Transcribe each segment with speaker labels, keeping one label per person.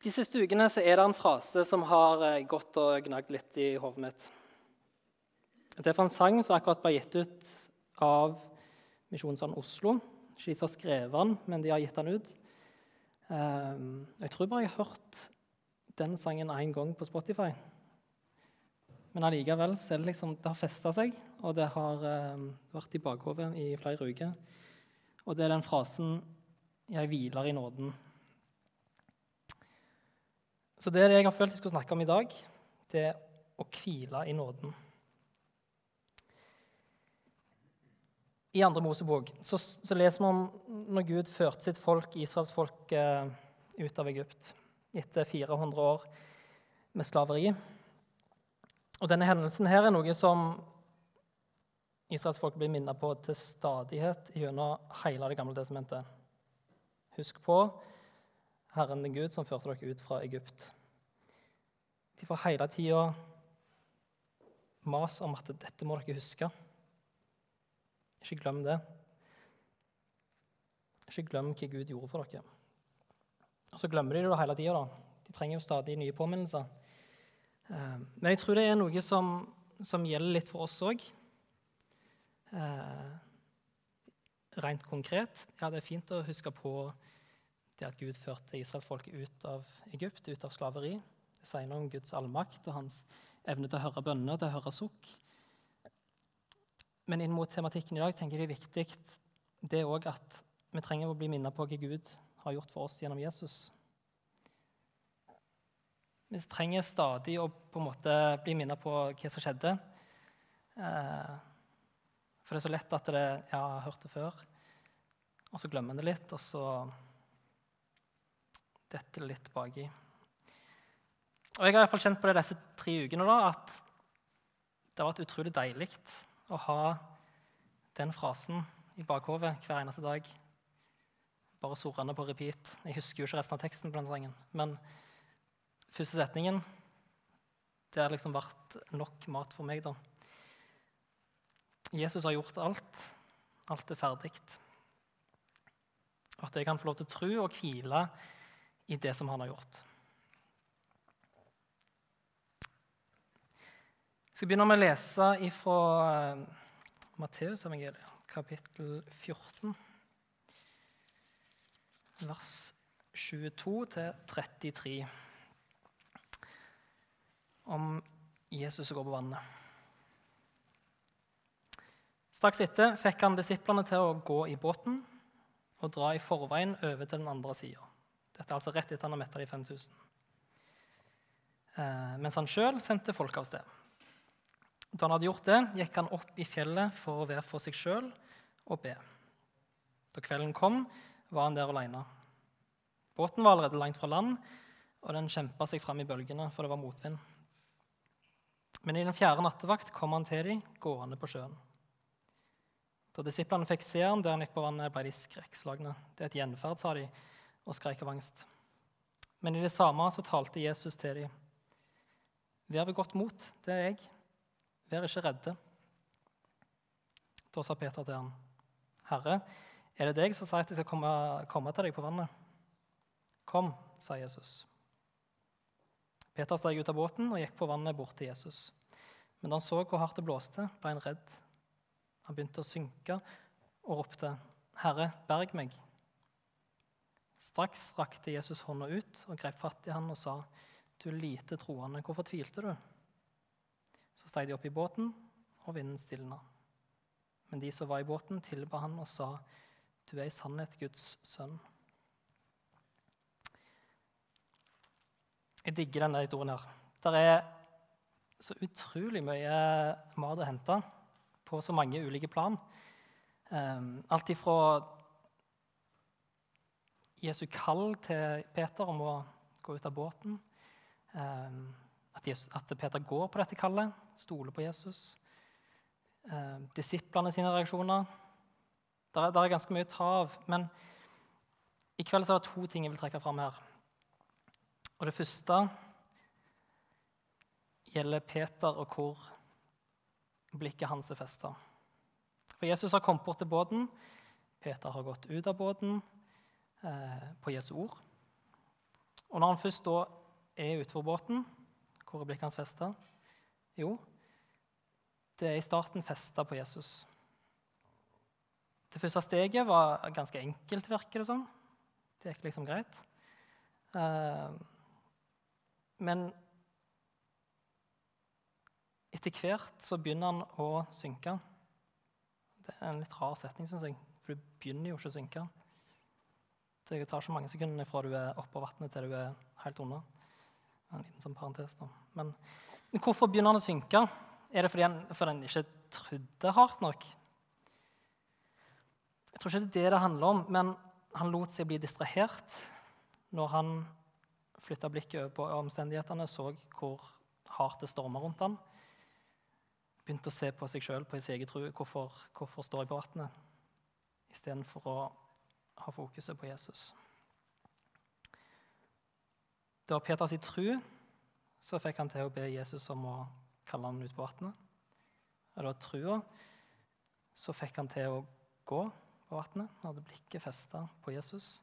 Speaker 1: De siste ukene så er det en frase som har eh, gått og gnagd litt i hodet mitt. Det er fra en sang som akkurat ble gitt ut av Misjonssalen Oslo. Ikke de som har skrevet den, men de har gitt den ut. Ehm, jeg tror bare jeg har hørt den sangen én gang på Spotify. Men allikevel så det liksom, det har festa seg, og det har eh, vært i bakhodet i flere uker. Og det er den frasen 'Jeg hviler i nåden'. Så det jeg har følt jeg skulle snakke om i dag. Det er å hvile i nåden. I andre Mosebok så, så leser vi om når Gud førte sitt folk, Israels folk, eh, ut av Egypt etter 400 år med slaveri. Og denne hendelsen her er noe som Israels folk blir minnet på til stadighet gjennom hele Det gamle testamentet. Husk på Herren Gud som førte dere ut fra Egypt. De får hele tida mas om at dette må dere huske. Ikke glem det. Ikke glem hva Gud gjorde for dere. Og så glemmer de det hele tida. De trenger jo stadig nye påminnelser. Eh, men jeg tror det er noe som, som gjelder litt for oss òg. Eh, rent konkret ja, det er fint å huske på det at Gud førte israelsfolket ut av Egypt, ut av slaveri. Det sier noe om Guds allmakt og hans evne til å høre bønner, til å høre sukk. Men inn mot tematikken i dag tenker jeg det er viktig det òg at vi trenger å bli minnet på hva Gud har gjort for oss gjennom Jesus. Vi trenger stadig å på en måte bli minnet på hva som skjedde. Eh, for det er så lett at det, ja, jeg har hørt det før, og så glemmer en det litt, og så detter det litt baki. Og Jeg har i hvert fall kjent på det disse tre ukene da, at det har vært utrolig deilig å ha den frasen i bakhodet hver eneste dag. Bare surrende på repeat. Jeg husker jo ikke resten av teksten på den sangen. men første setningen Det har liksom vært nok mat for meg, da. Jesus har gjort alt. Alt er ferdig. Og at jeg kan få lov til å tro og hvile i det som han har gjort. Jeg skal begynne med å lese fra uh, Matteusevangeliet, kapittel 14, vers 22 33 om Jesus som går på vannet. Straks etter fikk han disiplene til å gå i båten og dra i forveien over til den andre sida. Dette er altså rett etter han har metta de 5000. Eh, mens han sjøl sendte folk av sted. Da han hadde gjort det, gikk han opp i fjellet for å være for seg sjøl og be. Da kvelden kom, var han der aleine. Båten var allerede langt fra land, og den kjempa seg fram i bølgene, for det var motvind. Men i den fjerde nattevakt kom han til dem gående på sjøen. Da disiplene fikk se han der han gikk på vannet, ble de skrekkslagne. Det er et gjenferd, sa de, og skreik av angst. Men i det samme så talte Jesus til dem. Vær ved godt mot, det er jeg. Vær ikke redde. Da sa Peter til ham, Herre, er det deg som sier at jeg skal komme, komme til deg på vannet? Kom, sa Jesus. Peter steg ut av båten og gikk på vannet bort til Jesus. Men da han så hvor hardt det blåste, ble han redd. Han begynte å synke og ropte, 'Herre, berg meg.' Straks rakte Jesus hånda ut og grep fatt i han og sa, 'Du lite troende, hvorfor tvilte du?' Så steg de opp i båten, og vinden stilna. Men de som var i båten, tilba han og sa, 'Du er i sannhet Guds sønn.' Jeg digger denne historien her. Der er så utrolig mye mat å hente på så mange ulike plan. Um, alt ifra Jesu kall til Peter om å gå ut av båten. Um, at, Jesus, at, Peter går på dette kallet, stoler på Jesus. Um, disiplene sine reaksjoner. Det er, er, ganske mye å. Men i kveld så er det to ting jeg vil trekke fram her. Og det første gjelder Peter og hvor blikket hans er festa. For Jesus har kommet bort til båten. Peter har gått ut av båten eh, på Jesu ord. Og når han først da er utenfor båten, hvor er blikket hans festa? Jo, det er i starten festa på Jesus. Det første steget var ganske enkelt, virker det som. Det gikk liksom greit. Eh, men etter hvert så begynner han å synke. Det er en litt rar setning, syns jeg. For du begynner jo ikke å synke. Det tar ikke mange sekunder fra du er oppå vannet til du er helt under. En liten sånn parentes da. Men, men, hvorfor begynner han å synke? Er det fordi han, fordi han ikke trodde hardt nok? Jeg tror ikke det er det det handler om, men han lot seg bli distrahert når han flytta blikket over på omstendighetene, så hvor hardt det storma rundt han. Begynte å se på seg sjøl, på sin egen tro. Hvorfor, hvorfor står jeg på vannet? Istedenfor å ha fokuset på Jesus. Det var Peters tru så fikk han til å be Jesus om å kalle ham ut på vannet. Og det var trua så fikk han til å gå på vannet. Han hadde blikket festa på Jesus.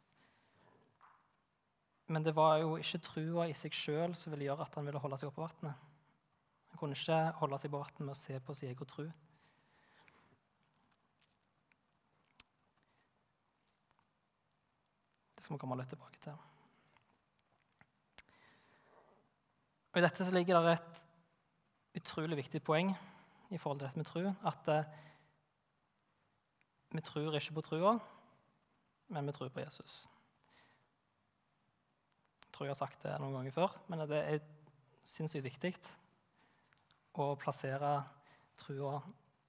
Speaker 1: Men det var jo ikke trua i seg sjøl som ville gjøre at han ville holde seg oppe på vannet. Han kunne ikke holde seg på vannet med å se på sin egen tru. Skal vi komme litt tilbake til. Og I dette så ligger det et utrolig viktig poeng i forhold til dette med tro. At eh, vi tror ikke på trua, men vi tror på Jesus. Jeg tror jeg har sagt det noen ganger før, men det er sinnssykt viktig å plassere trua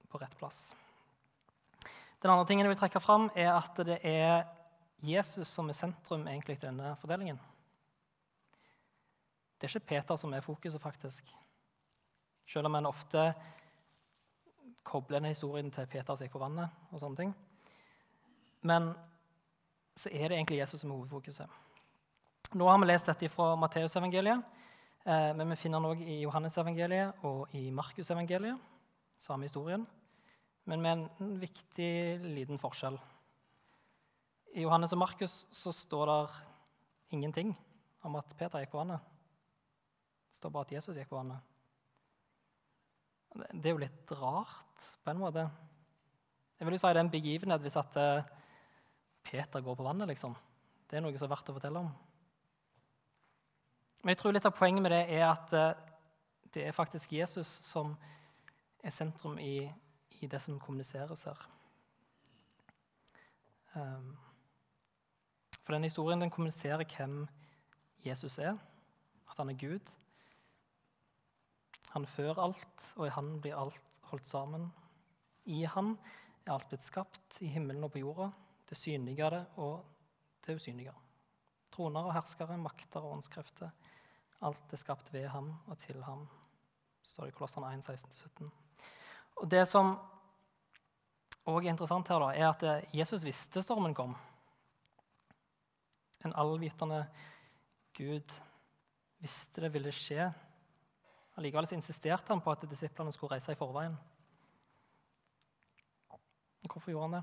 Speaker 1: på rett plass. Den andre tingen jeg vil trekke fram, er at det er Jesus som er sentrum egentlig til denne fordelingen. Det er ikke Peter som er fokuset, faktisk. Selv om en ofte kobler denne historien til Peter som gikk på vannet. og sånne ting. Men så er det egentlig Jesus som er hovedfokuset. Nå har vi lest dette fra Matteusevangeliet, eh, men vi finner den òg i Johannesevangeliet og i Markusevangeliet. Samme historien, men med en viktig liten forskjell. I Johannes og Markus så står det ingenting om at Peter gikk på vannet. Det står bare at Jesus gikk på vannet. Det er jo litt rart på en måte. Jeg vil jo si det er en begivenhet hvis at eh, Peter går på vannet. liksom. Det er noe som er verdt å fortelle om. Men jeg tror litt av poenget med det er at eh, det er faktisk Jesus som er sentrum i, i det som kommuniseres her. Um, for denne historien den kommuniserer hvem Jesus er, at han er Gud. Han før alt, og i han blir alt holdt sammen. I han er alt blitt skapt, i himmelen og på jorda, det synlige og det usynlige. Troner og herskere, makter og åndskrefter. Alt er skapt ved ham og til ham, står det i Kolossene 1, 16-17. Og Det som òg er interessant her, da, er at Jesus visste stormen kom. En allvitende Gud visste det ville skje Allikevel insisterte han på at disiplene skulle reise i forveien. Hvorfor gjorde han det?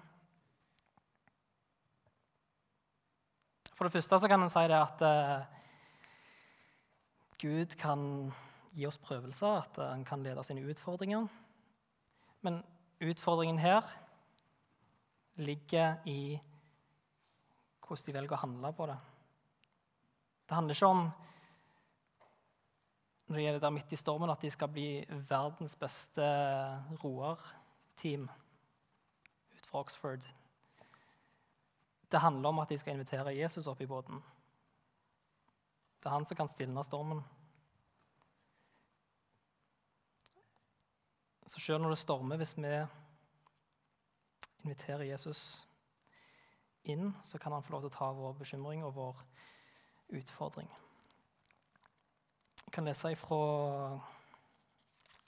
Speaker 1: For det første så kan en si det at uh, Gud kan gi oss prøvelser, at han kan lede oss inn i utfordringer. Men utfordringen her ligger i hvordan de velger å handle på det. Det handler ikke om når det gjelder der midt i stormen, at de skal bli verdens beste roerteam ut fra Oxford. Det handler om at de skal invitere Jesus opp i båten. Det er han som kan stilne stormen. Så selv når det stormer, hvis vi inviterer Jesus inn, så kan han få lov til å ta vår bekymring og vår utfordring. Jeg kan lese ifra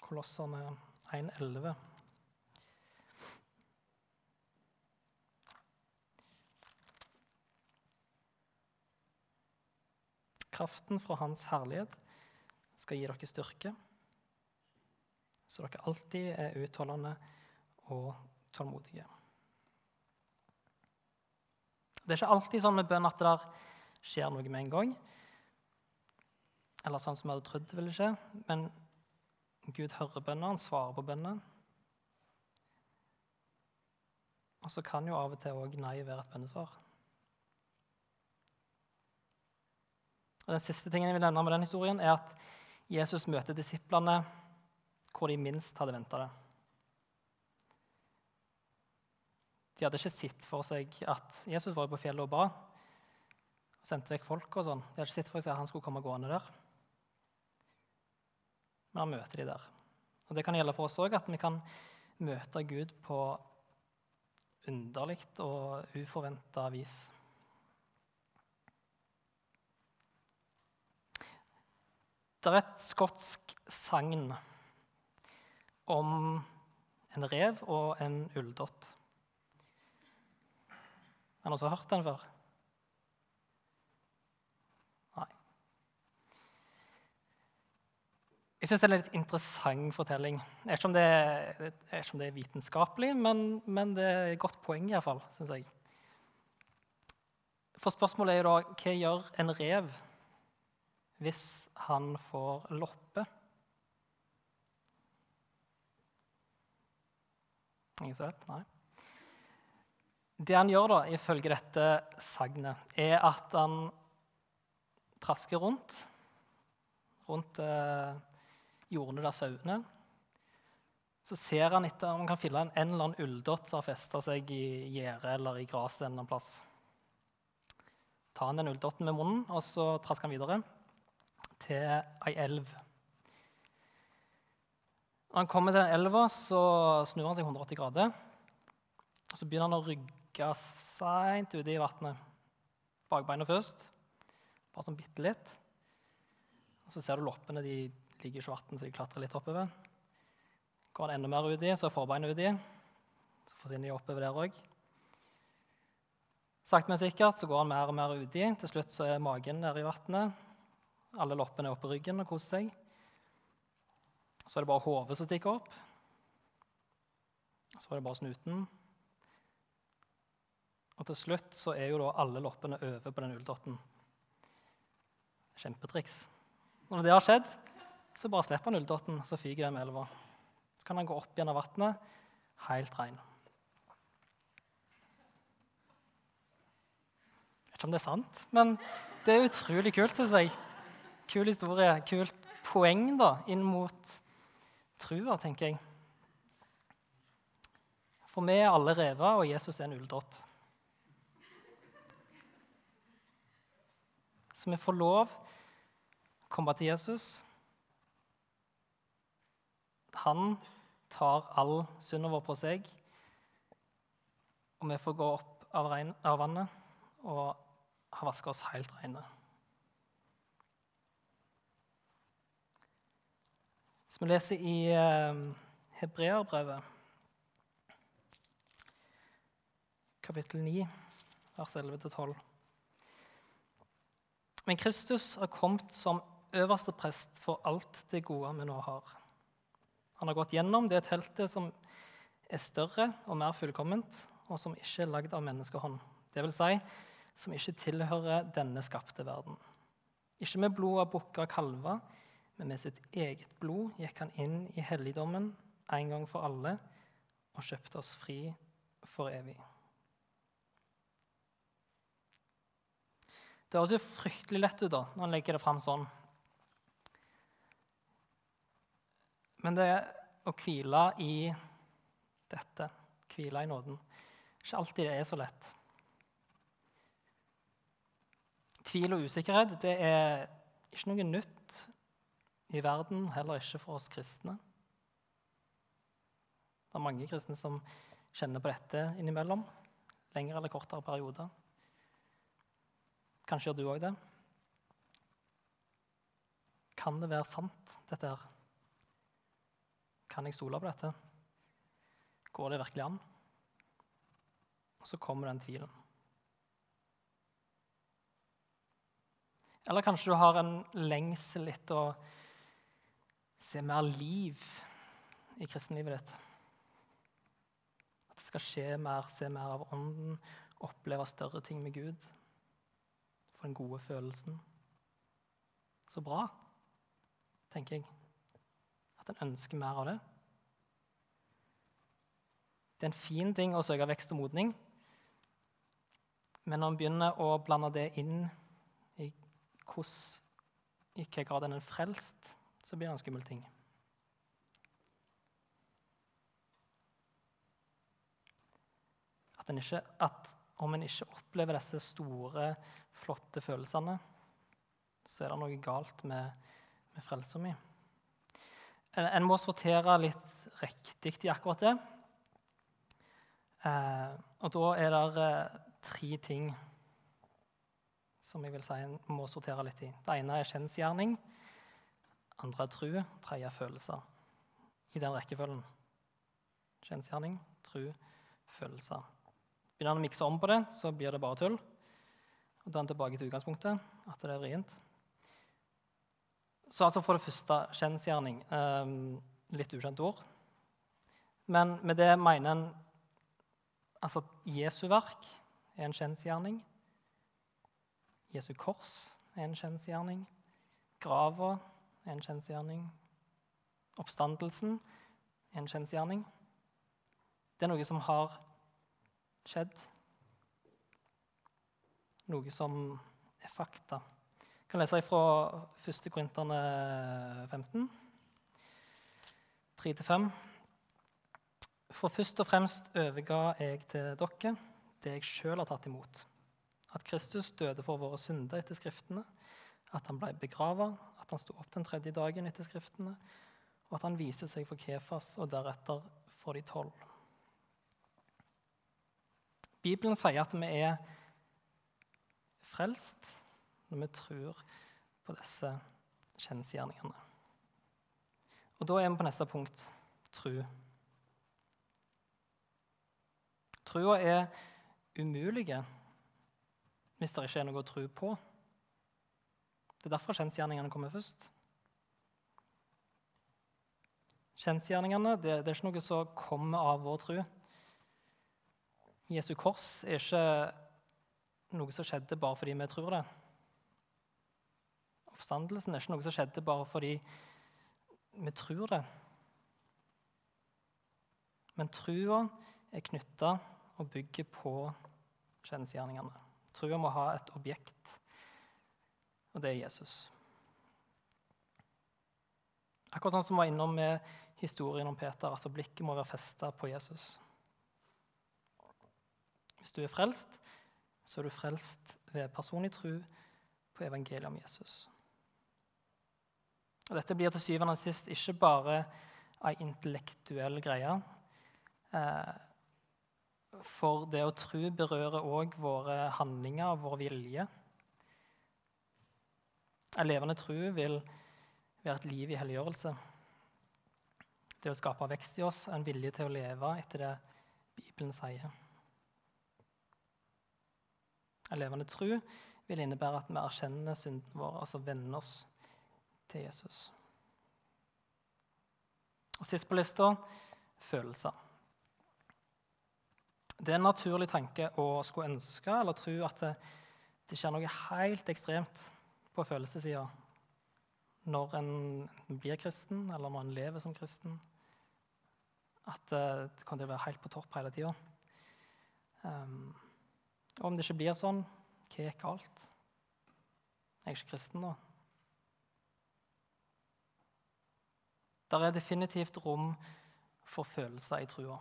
Speaker 1: Kolosserne 1,11. Kraften fra Hans herlighet skal gi dere styrke, så dere alltid er utholdende og tålmodige. Det er ikke alltid sånn med bønn at det skjer noe med en gang. eller sånn som vi hadde trodd det ville skje. Men Gud hører bønner, han svarer på bønnen. Og så kan jo av og til òg nei være et bønnesvar. Og Den siste tingen jeg vil nevne med den historien, er at Jesus møter disiplene hvor de minst hadde venta det. De hadde ikke sett for seg at Jesus var på fjellet og ba. og Sendte vekk folk og sånn. De hadde ikke sett for seg at han skulle komme gående der. Men han møter de der. Og Det kan gjelde for oss òg, at vi kan møte Gud på underlig og uforventa vis. Det er et skotsk sagn om en rev og en ulldott. Det noen som har hørt den før? Nei. Jeg syns det er en litt interessant fortelling. Jeg vet ikke om det, er, om det er vitenskapelig, men, men, det er et godt poeng, iallfall, syns jeg. For spørsmålet er jo da hva gjør en rev hvis han får loppe? Ingen som vet? Nei. Det han gjør, da, ifølge dette sagnet, er at han trasker rundt rundt eh, jordene der sauene. Så ser han etter om han kan finne en, eller annen ulldott som har festa seg i gjerdet eller i gresset en eller annen plass. Tar han den ulldotten med munnen, og så trasker han videre til ei elv. Når han kommer til den elva, så snur han seg 180 grader. Og så begynner han å rygge dykke seint ute i vannet. Bakbeina først, bare sånn bitte litt. Og så ser du loppene de ligger i vann, så de klatrer litt oppover. Går han enda mer uti, så er forbeina uti. Så forsvinner de oppover der òg. Sakte, men sikkert så går han mer og mer uti. Til slutt så er magen nede i vannet. Alle loppene er oppå ryggen og koser seg. Så er det bare hodet som stikker opp. Så er det bare snuten. Og til slutt så er jo da alle loppene over på den ulldotten. Kjempetriks. Og når det har skjedd, så bare slipper han ulldotten, så fyker den med elva. Så kan han gå opp gjennom vannet helt rein. Jeg vet ikke om det er sant, men det er utrolig kult, syns jeg. Kul historie. Kult poeng da, inn mot trua, tenker jeg. For vi er alle rever, og Jesus er en ulldott. Så vi får lov å komme til Jesus. Han tar all synden vår på seg, og vi får gå opp av, regn, av vannet og har vaska oss helt rene. Hvis vi leser i eh, Hebreerbrevet, kapittel 9, vers 11-12 men Kristus har kommet som øverste prest for alt det gode vi nå har. Han har gått gjennom det teltet som er større og mer fullkomment, og som ikke er lagd av menneskehånd. Vil si, som ikke tilhører denne skapte verden. Ikke med blod av bukker og kalver, men med sitt eget blod gikk han inn i helligdommen en gang for alle og kjøpte oss fri for evig. Det høres jo fryktelig lett ut da, når en legger det fram sånn. Men det å hvile i dette, hvile i nåden, ikke alltid det er så lett. Tvil og usikkerhet det er ikke noe nytt i verden, heller ikke for oss kristne. Det er mange kristne som kjenner på dette innimellom, lengre eller kortere perioder. Kanskje gjør du òg det. Kan det være sant, dette her? Kan jeg stole på dette? Går det virkelig an? Og så kommer den tvilen. Eller kanskje du har en lengsel etter å se mer liv i kristenlivet ditt. At det skal skje mer, se mer av Ånden, oppleve større ting med Gud for den gode følelsen. Så bra. tenker jeg. At en ønsker mer av det. Det er en fin ting å søke vekst og modning. Men når en begynner å blande det inn i, hos, i hvilken grad en er frelst, så blir det en skummel ting. At, ikke, at om en ikke opplever disse store, flotte følelsene, så er det noe galt med, med frelsa mi. En må sortere litt riktig i akkurat det. Eh, og da er det eh, tre ting som jeg vil si en må sortere litt i. Det ene er kjensgjerning, andre er tru, tredje er følelser. I den rekkefølgen. Kjensgjerning, tru, følelser. Begynner han å mikse om på det, så blir det bare tull. Og Da er han tilbake til utgangspunktet, at det er vrient. Så altså for det første kjensgjerning. Eh, litt ukjent ord. Men med det mener en altså at Jesu verk er en kjensgjerning. Jesu kors er en kjensgjerning. Grava er en kjensgjerning. Oppstandelsen er en kjensgjerning. Det er noe som har skjedd. Noe som er fakta. Jeg kan lese fra 1. Korinterne 15, 3-5. For først og fremst overga jeg til dere det jeg sjøl har tatt imot. At Kristus døde for våre synder etter Skriftene, at han ble begrava, at han sto opp den tredje dagen etter Skriftene, og at han viste seg for Kefas og deretter for de tolv. Bibelen sier at vi er frelst når vi tror på disse kjensgjerningene. Og Da er vi på neste punkt tru. Trua er umulige hvis det ikke er noe å tro på. Det er derfor kjensgjerningene kommer først. Kjensgjerningene det, det, er ikke noe som kommer av vår tro. Jesu kors er ikke noe som skjedde bare fordi vi tror det. Oppstandelsen er ikke noe som skjedde bare fordi vi tror det. Men trua er knytta og bygger på kjensgjerningene. Trua må ha et objekt, og det er Jesus. Akkurat sånn som vi var innom med historien om Peter. altså Blikket må være festa på Jesus. Hvis du er frelst, så er du frelst ved personlig tro på evangeliet om Jesus. Og Dette blir til syvende og sist ikke bare ei intellektuell greie. Eh, for det å tro berører òg våre handlinger og vår vilje. En levende tro vil være et liv i helliggjørelse. Det å skape vekst i oss, en vilje til å leve etter det Bibelen sier. En levende tro vil innebære at vi erkjenner synden vår, altså venner oss til Jesus. Og Sist på lista følelser. Det er en naturlig tanke å skulle ønske eller tro at det, det skjer noe helt ekstremt på følelsessida når en blir kristen, eller når en lever som kristen. At det kommer til å være helt på topp hele tida. Um, og om det ikke blir sånn, hva er galt? Jeg er ikke kristen, da. Der er definitivt rom for følelser i trua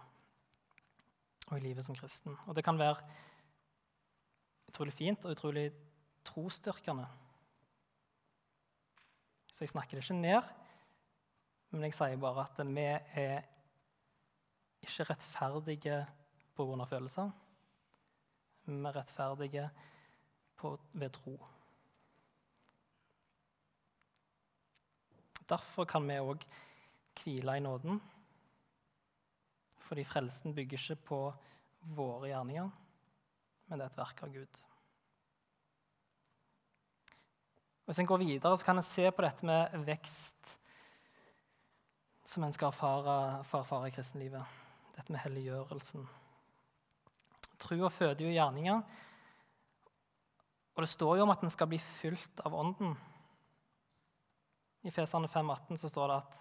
Speaker 1: og i livet som kristen. Og det kan være utrolig fint og utrolig trosstyrkende. Så jeg snakker det ikke ned, men jeg sier bare at vi er ikke rettferdige pga. følelser. Vi er rettferdige på, ved tro. Derfor kan vi òg hvile i nåden. Fordi frelsen bygger ikke på våre gjerninger, men det er et verk av Gud. Hvis en går videre, så kan en se på dette med vekst som en skal erfare, erfare i kristenlivet. Dette med helliggjørelsen. Trua føder jo gjerninger. Og det står jo om at en skal bli fylt av Ånden. I Fesane 5,18 så står det at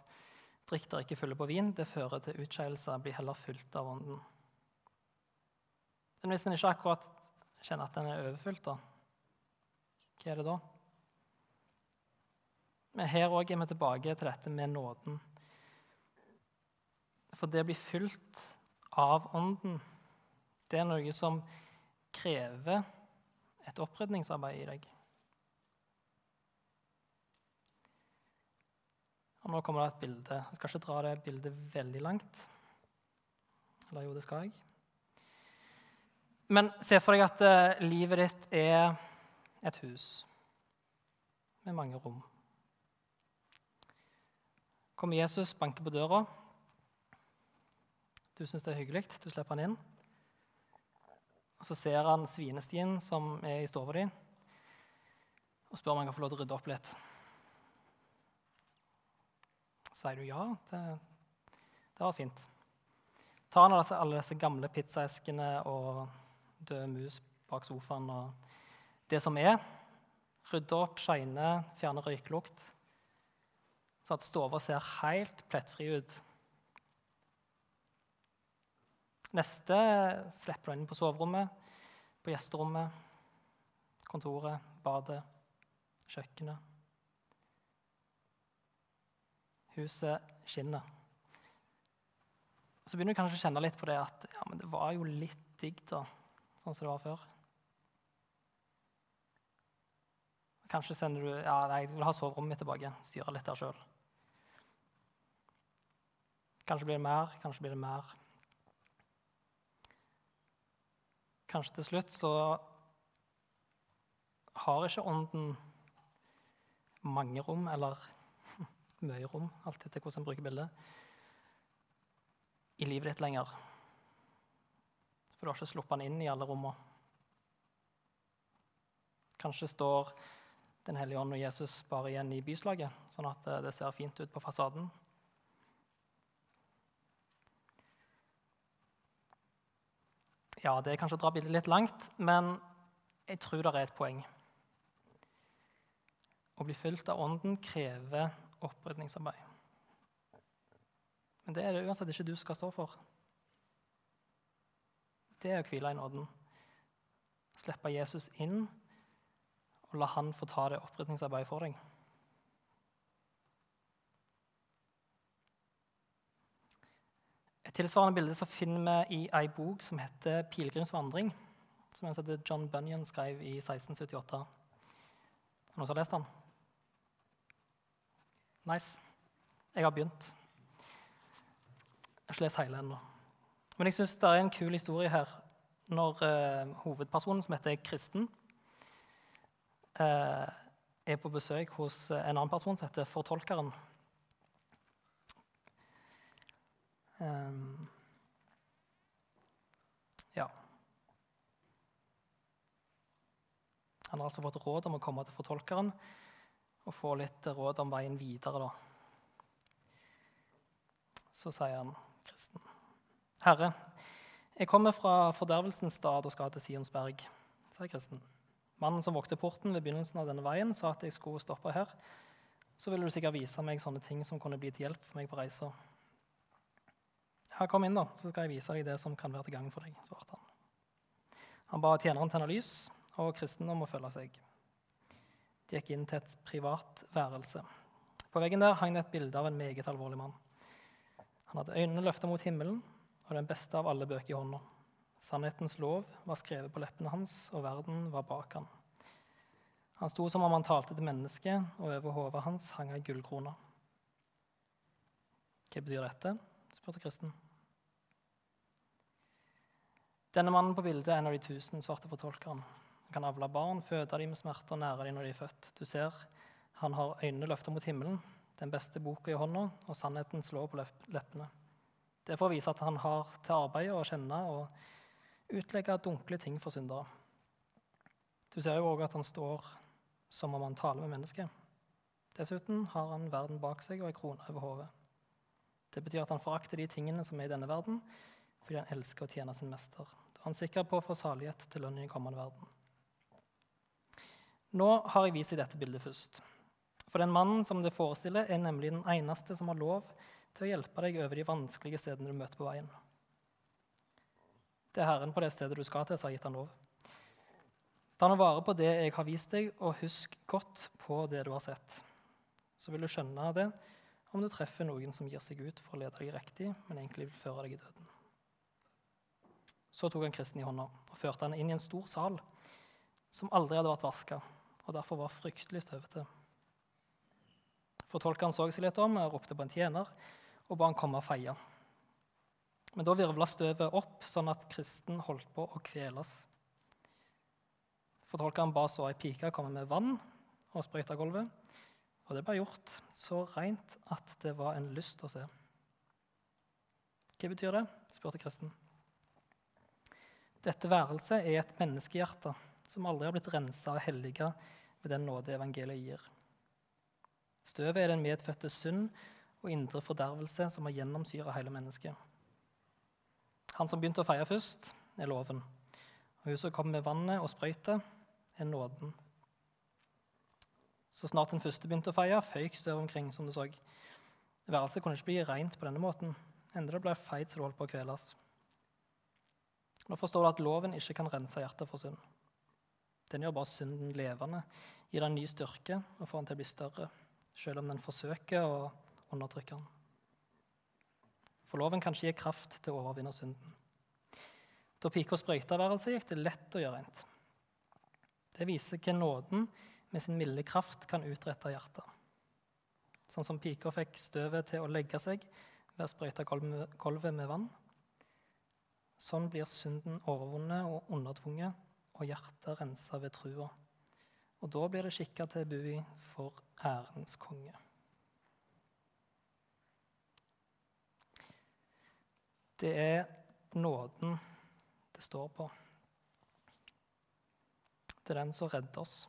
Speaker 1: drikk dere ikke fulle på vin, det fører til utskeielse, bli heller fylt av ånden. Men hvis en ikke akkurat kjenner at den er overfylt, da, hva er det da? Men her òg er vi tilbake til dette med nåden. For det å bli fylt av Ånden, det er noe som krever et opprydningsarbeid i deg. Og Nå kommer det et bilde. Jeg skal ikke dra det bildet veldig langt. Eller jo, det skal jeg. Men se for deg at uh, livet ditt er et hus med mange rom. Kommer Jesus, banker på døra. Du syns det er hyggelig, du slipper han inn. Og Så ser han svinestien som er i stua di, og spør om han kan få lov til å rydde opp litt. Sier du ja, det, det var fint. Tar han altså alle disse gamle pizzaeskene og døde mus bak sofaen og det som er, rydder opp, shiner, fjerner røyklukt, så at stua ser helt plettfri ut. Neste slipper du inn på soverommet, på gjesterommet, kontoret, badet, kjøkkenet. Huset skinner. Så begynner du kanskje å kjenne litt på det at ja, det var jo litt digg, da, sånn som det var før. Kanskje sender du ja, nei, jeg vil ha soverommet mitt tilbake. Styre litt der sjøl. Kanskje blir det mer, kanskje blir det mer. Kanskje til slutt så har ikke Ånden mange rom, eller mye rom, alt etter hvordan en bruker bildet, i livet ditt lenger. For du har ikke sluppet den inn i alle rommene. Kanskje står Den hellige ånd og Jesus bare igjen i byslaget, sånn at det ser fint ut på fasaden. Ja, det er kanskje å dra bildet litt langt, men jeg tror det er et poeng. Å bli fylt av Ånden krever opprydningsarbeid. Men det er det uansett ikke du skal stå for. Det er å hvile i nåden. Slippe Jesus inn og la han få ta det opprydningsarbeidet for deg. Tilsvarende bilde så finner vi i ei bok som heter 'Pilegrimsvandring', som John Bunyan skrev i 1678. Noen som har lest den? Nice. Jeg har begynt. Jeg har ikke lest hele ennå. Men jeg syns det er en kul historie her når eh, hovedpersonen, som heter Kristen, eh, er på besøk hos en annen person som heter Fortolkeren. Um, ja. Han har altså fått råd om å komme til fortolkeren og få litt råd om veien videre. Da. Så sier han kristen. Herre, jeg kommer fra fordervelsens stad og skal til Sionsberg, sier kristen. Mannen som vokte porten ved begynnelsen av denne veien, sa at jeg skulle stoppe her. Så ville du sikkert vise meg sånne ting som kunne bli til hjelp for meg på reisa. Ja, kom inn, da, så skal jeg vise deg det som kan være til gang for deg, svarte han. Han ba tjeneren tenne lys og kristen om å følge seg. De gikk inn til et privat værelse. På veggen der hang det et bilde av en meget alvorlig mann. Han hadde øynene løfta mot himmelen og den beste av alle bøker i hånda. Sannhetens lov var skrevet på leppene hans, og verden var bak han. Han sto som om han talte til mennesket, og over hodet hans hang ei gullkrone. Hva betyr dette? spurte Kristen. Denne mannen på bildet er en av de tusen svarte fortolkerne. Han kan avle barn, føde dem med smerte og nære dem når de er født. Du ser, han har øynene løfta mot himmelen, den beste boka i hånda, og sannheten slår på leppene. Det er for å vise at han har til arbeid å kjenne og utlegge dunkle ting for syndere. Du ser jo òg at han står som om han taler med mennesket. Dessuten har han verden bak seg og ei krone over hodet. Det betyr at han forakter de tingene som er i denne verden, fordi han elsker å tjene sin mester. Han er sikker på å få salighet til lønn i kommende verden. Nå har jeg vist deg dette bildet først. For den mannen som det forestiller, er nemlig den eneste som har lov til å hjelpe deg over de vanskelige stedene du møter på veien. Det er Herren på det stedet du skal til, som har gitt han lov. Ta nå vare på det jeg har vist deg, og husk godt på det du har sett. Så vil du skjønne det om du treffer noen som gir seg ut for å lede deg riktig, men egentlig vil føre deg i døden. Så tok han kristen i hånda og førte han inn i en stor sal som aldri hadde vært vaska, og derfor var fryktelig støvete. Fortolkeren så seg litt om og ropte på en tjener og ba han komme og feie. Men da virvla støvet opp, sånn at kristen holdt på å kveles. Fortolkeren ba så ei pike komme med vann og sprøyte gulvet. Og det ble gjort så rent at det var en lyst å se. Hva betyr det? spurte kristen. Dette værelset er et menneskehjerte som aldri har blitt rensa og helliga ved den nåde evangeliet gir. Støvet er den medfødte synd og indre fordervelse som har gjennomsyra hele mennesket. Han som begynte å feie først, er loven. Og hun som kom med vannet og sprøytet, er nåden. Så snart den første begynte å feie, føyk støvet omkring, som du så. Værelset kunne ikke bli rent på denne måten, enda det ble feit så det holdt på å kveles. Nå forstår du at loven ikke kan rense hjertet for synd. Den gjør bare synden levende, gir den ny styrke og får den til å bli større, selv om den forsøker å undertrykke den. For loven kan ikke gi kraft til å overvinne synden. Da pika sprøyta værelset, gikk det lett å gjøre rent. Det viser hva nåden med sin milde kraft kan utrette hjertet. Sånn som pika fikk støvet til å legge seg ved å sprøyte gulvet med vann. Sånn blir synden overvunnet og undertvunget, og hjertet rensa ved trua. Og da blir det skikka til bui for ærens konge. Det er nåden det står på. Det er den som redder oss.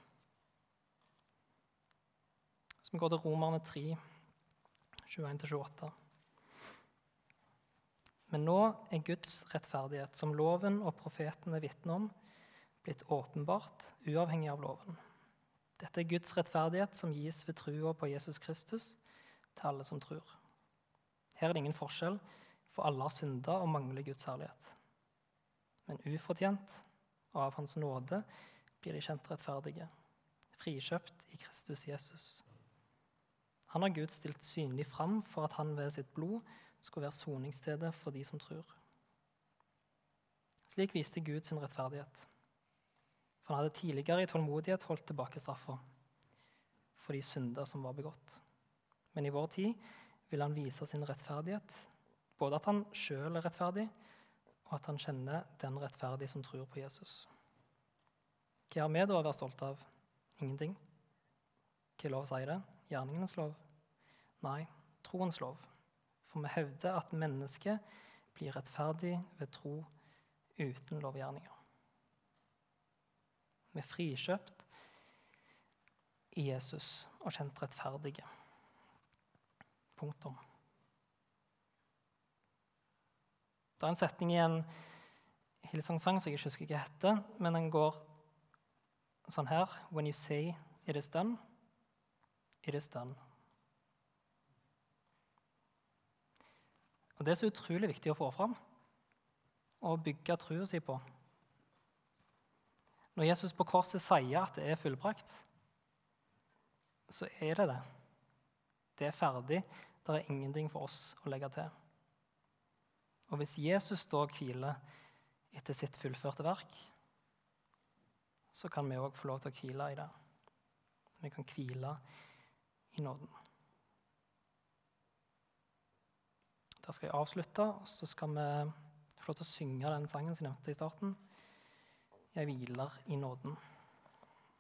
Speaker 1: Så vi går til Romerne 3, 21-28. Men nå er Guds rettferdighet, som loven og profetene vitner om, blitt åpenbart, uavhengig av loven. Dette er Guds rettferdighet som gis ved trua på Jesus Kristus til alle som tror. Her er det ingen forskjell, for alle har synda og mangler Guds herlighet. Men ufortjent og av Hans nåde blir de kjent rettferdige, frikjøpt i Kristus Jesus. Han har Gud stilt synlig fram for at han ved sitt blod skulle være soningsstedet for de som tror. Slik viste Gud sin rettferdighet. For han hadde tidligere i tålmodighet holdt tilbake straffa for de synder som var begått. Men i vår tid vil han vise sin rettferdighet både at han sjøl er rettferdig, og at han kjenner den rettferdige som tror på Jesus. Hva har vi da å være stolte av? Ingenting. Hva lov sier det? Gjerningenes lov? Nei, troens lov. For vi hevder at mennesket blir rettferdig ved tro uten lovgjerninger. Vi er frikjøpt i Jesus og kjent rettferdige. Punktum. Det er en setning i en Hillsong-sang som jeg ikke husker hva heter, men den går sånn her When you say it is done, it is done. Og Det er så utrolig viktig å få fram og bygge troa si på. Når Jesus på korset sier at det er fullbrakt, så er det det. Det er ferdig. Det er ingenting for oss å legge til. Og hvis Jesus da hviler etter sitt fullførte verk, så kan vi òg få lov til å hvile i det. Vi kan hvile i nåden. Der skal jeg avslutte, og så skal vi få lov til å synge den sangen som jeg nevnte i starten. Jeg hviler i nåden.